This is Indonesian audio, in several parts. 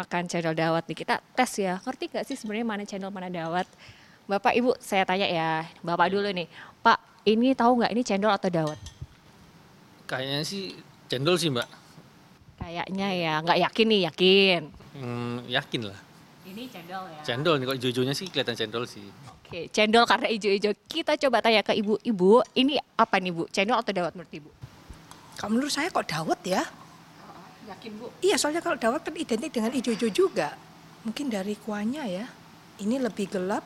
makan cendol dawet nih. Kita tes ya, ngerti gak sih sebenarnya mana cendol mana dawet? Bapak, Ibu, saya tanya ya, Bapak dulu nih. Pak, ini tahu nggak ini cendol atau dawet? Kayaknya sih cendol sih mbak. Kayaknya ya, nggak yakin nih, yakin. Hmm, yakin lah. Ini cendol ya. Cendol nih, kok hijau-hijaunya sih kelihatan cendol sih. Oke, cendol karena ijo-ijo. Kita coba tanya ke Ibu. Ibu, ini apa nih Bu? Cendol atau dawet menurut Ibu? Kalau menurut saya kok dawet ya? Yakin Bu? Iya, soalnya kalau dawet kan identik dengan ijo-ijo juga. Mungkin dari kuahnya ya. Ini lebih gelap,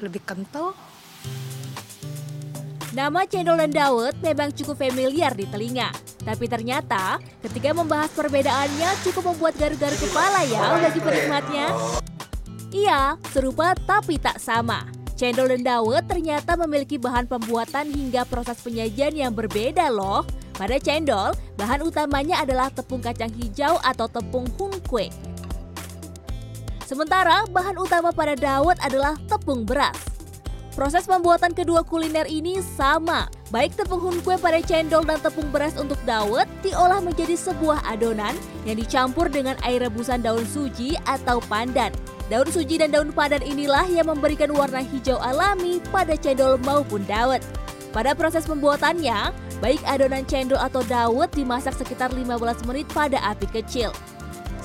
lebih kental. Nama cendol dan dawet memang cukup familiar di telinga. Tapi ternyata ketika membahas perbedaannya cukup membuat garu-garu kepala ya bagi penikmatnya. Iya, serupa tapi tak sama. Cendol dan dawet ternyata memiliki bahan pembuatan hingga proses penyajian yang berbeda loh. Pada cendol, bahan utamanya adalah tepung kacang hijau atau tepung hunkwe. Sementara bahan utama pada dawet adalah tepung beras. Proses pembuatan kedua kuliner ini sama. Baik tepung hunkwe pada cendol dan tepung beras untuk dawet diolah menjadi sebuah adonan yang dicampur dengan air rebusan daun suji atau pandan. Daun suji dan daun pandan inilah yang memberikan warna hijau alami pada cendol maupun dawet. Pada proses pembuatannya, baik adonan cendol atau dawet dimasak sekitar 15 menit pada api kecil.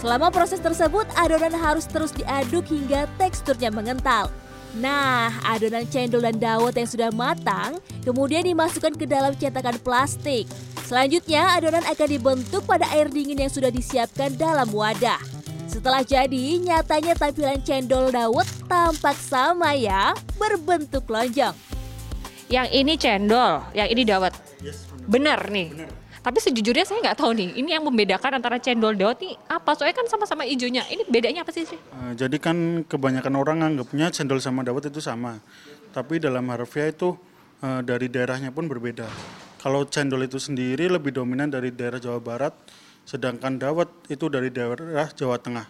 Selama proses tersebut, adonan harus terus diaduk hingga teksturnya mengental. Nah, adonan cendol dan dawet yang sudah matang kemudian dimasukkan ke dalam cetakan plastik. Selanjutnya, adonan akan dibentuk pada air dingin yang sudah disiapkan dalam wadah. Setelah jadi, nyatanya tampilan cendol dawet tampak sama ya, berbentuk lonjong. Yang ini cendol, yang ini dawet. Benar nih. Tapi sejujurnya saya nggak tahu nih, ini yang membedakan antara cendol dawet nih apa? Soalnya kan sama-sama hijaunya. Ini bedanya apa sih? sih? Eh, Jadi kan kebanyakan orang anggapnya cendol sama dawet itu sama. Tapi dalam harfiah itu eh, dari daerahnya pun berbeda. Kalau cendol itu sendiri lebih dominan dari daerah Jawa Barat, sedangkan dawet itu dari daerah Jawa Tengah.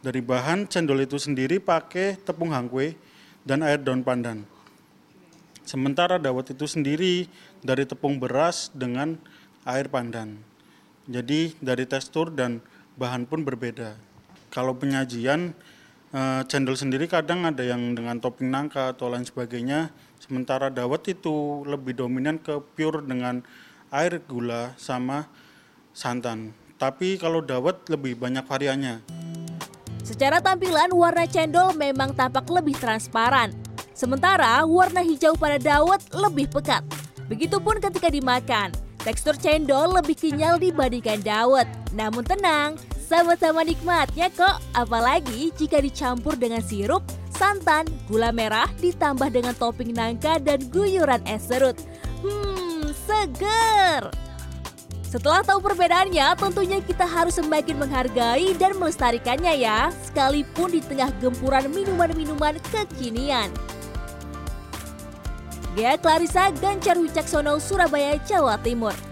Dari bahan cendol itu sendiri pakai tepung hangkwe dan air daun pandan. Sementara dawet itu sendiri dari tepung beras dengan air pandan. Jadi dari tekstur dan bahan pun berbeda. Kalau penyajian eh, cendol sendiri kadang ada yang dengan topping nangka atau lain sebagainya. Sementara dawet itu lebih dominan ke pure dengan air gula sama santan. Tapi kalau dawet lebih banyak variannya. Secara tampilan, warna cendol memang tampak lebih transparan. Sementara warna hijau pada dawet lebih pekat. Begitupun ketika dimakan, tekstur cendol lebih kenyal dibandingkan dawet. Namun tenang, sama-sama nikmatnya kok. Apalagi jika dicampur dengan sirup, santan, gula merah, ditambah dengan topping nangka dan guyuran es serut. Hmm, seger! Setelah tahu perbedaannya, tentunya kita harus semakin menghargai dan melestarikannya ya, sekalipun di tengah gempuran minuman-minuman kekinian. Gea Clarissa Gancar Wicaksono, Surabaya, Jawa Timur.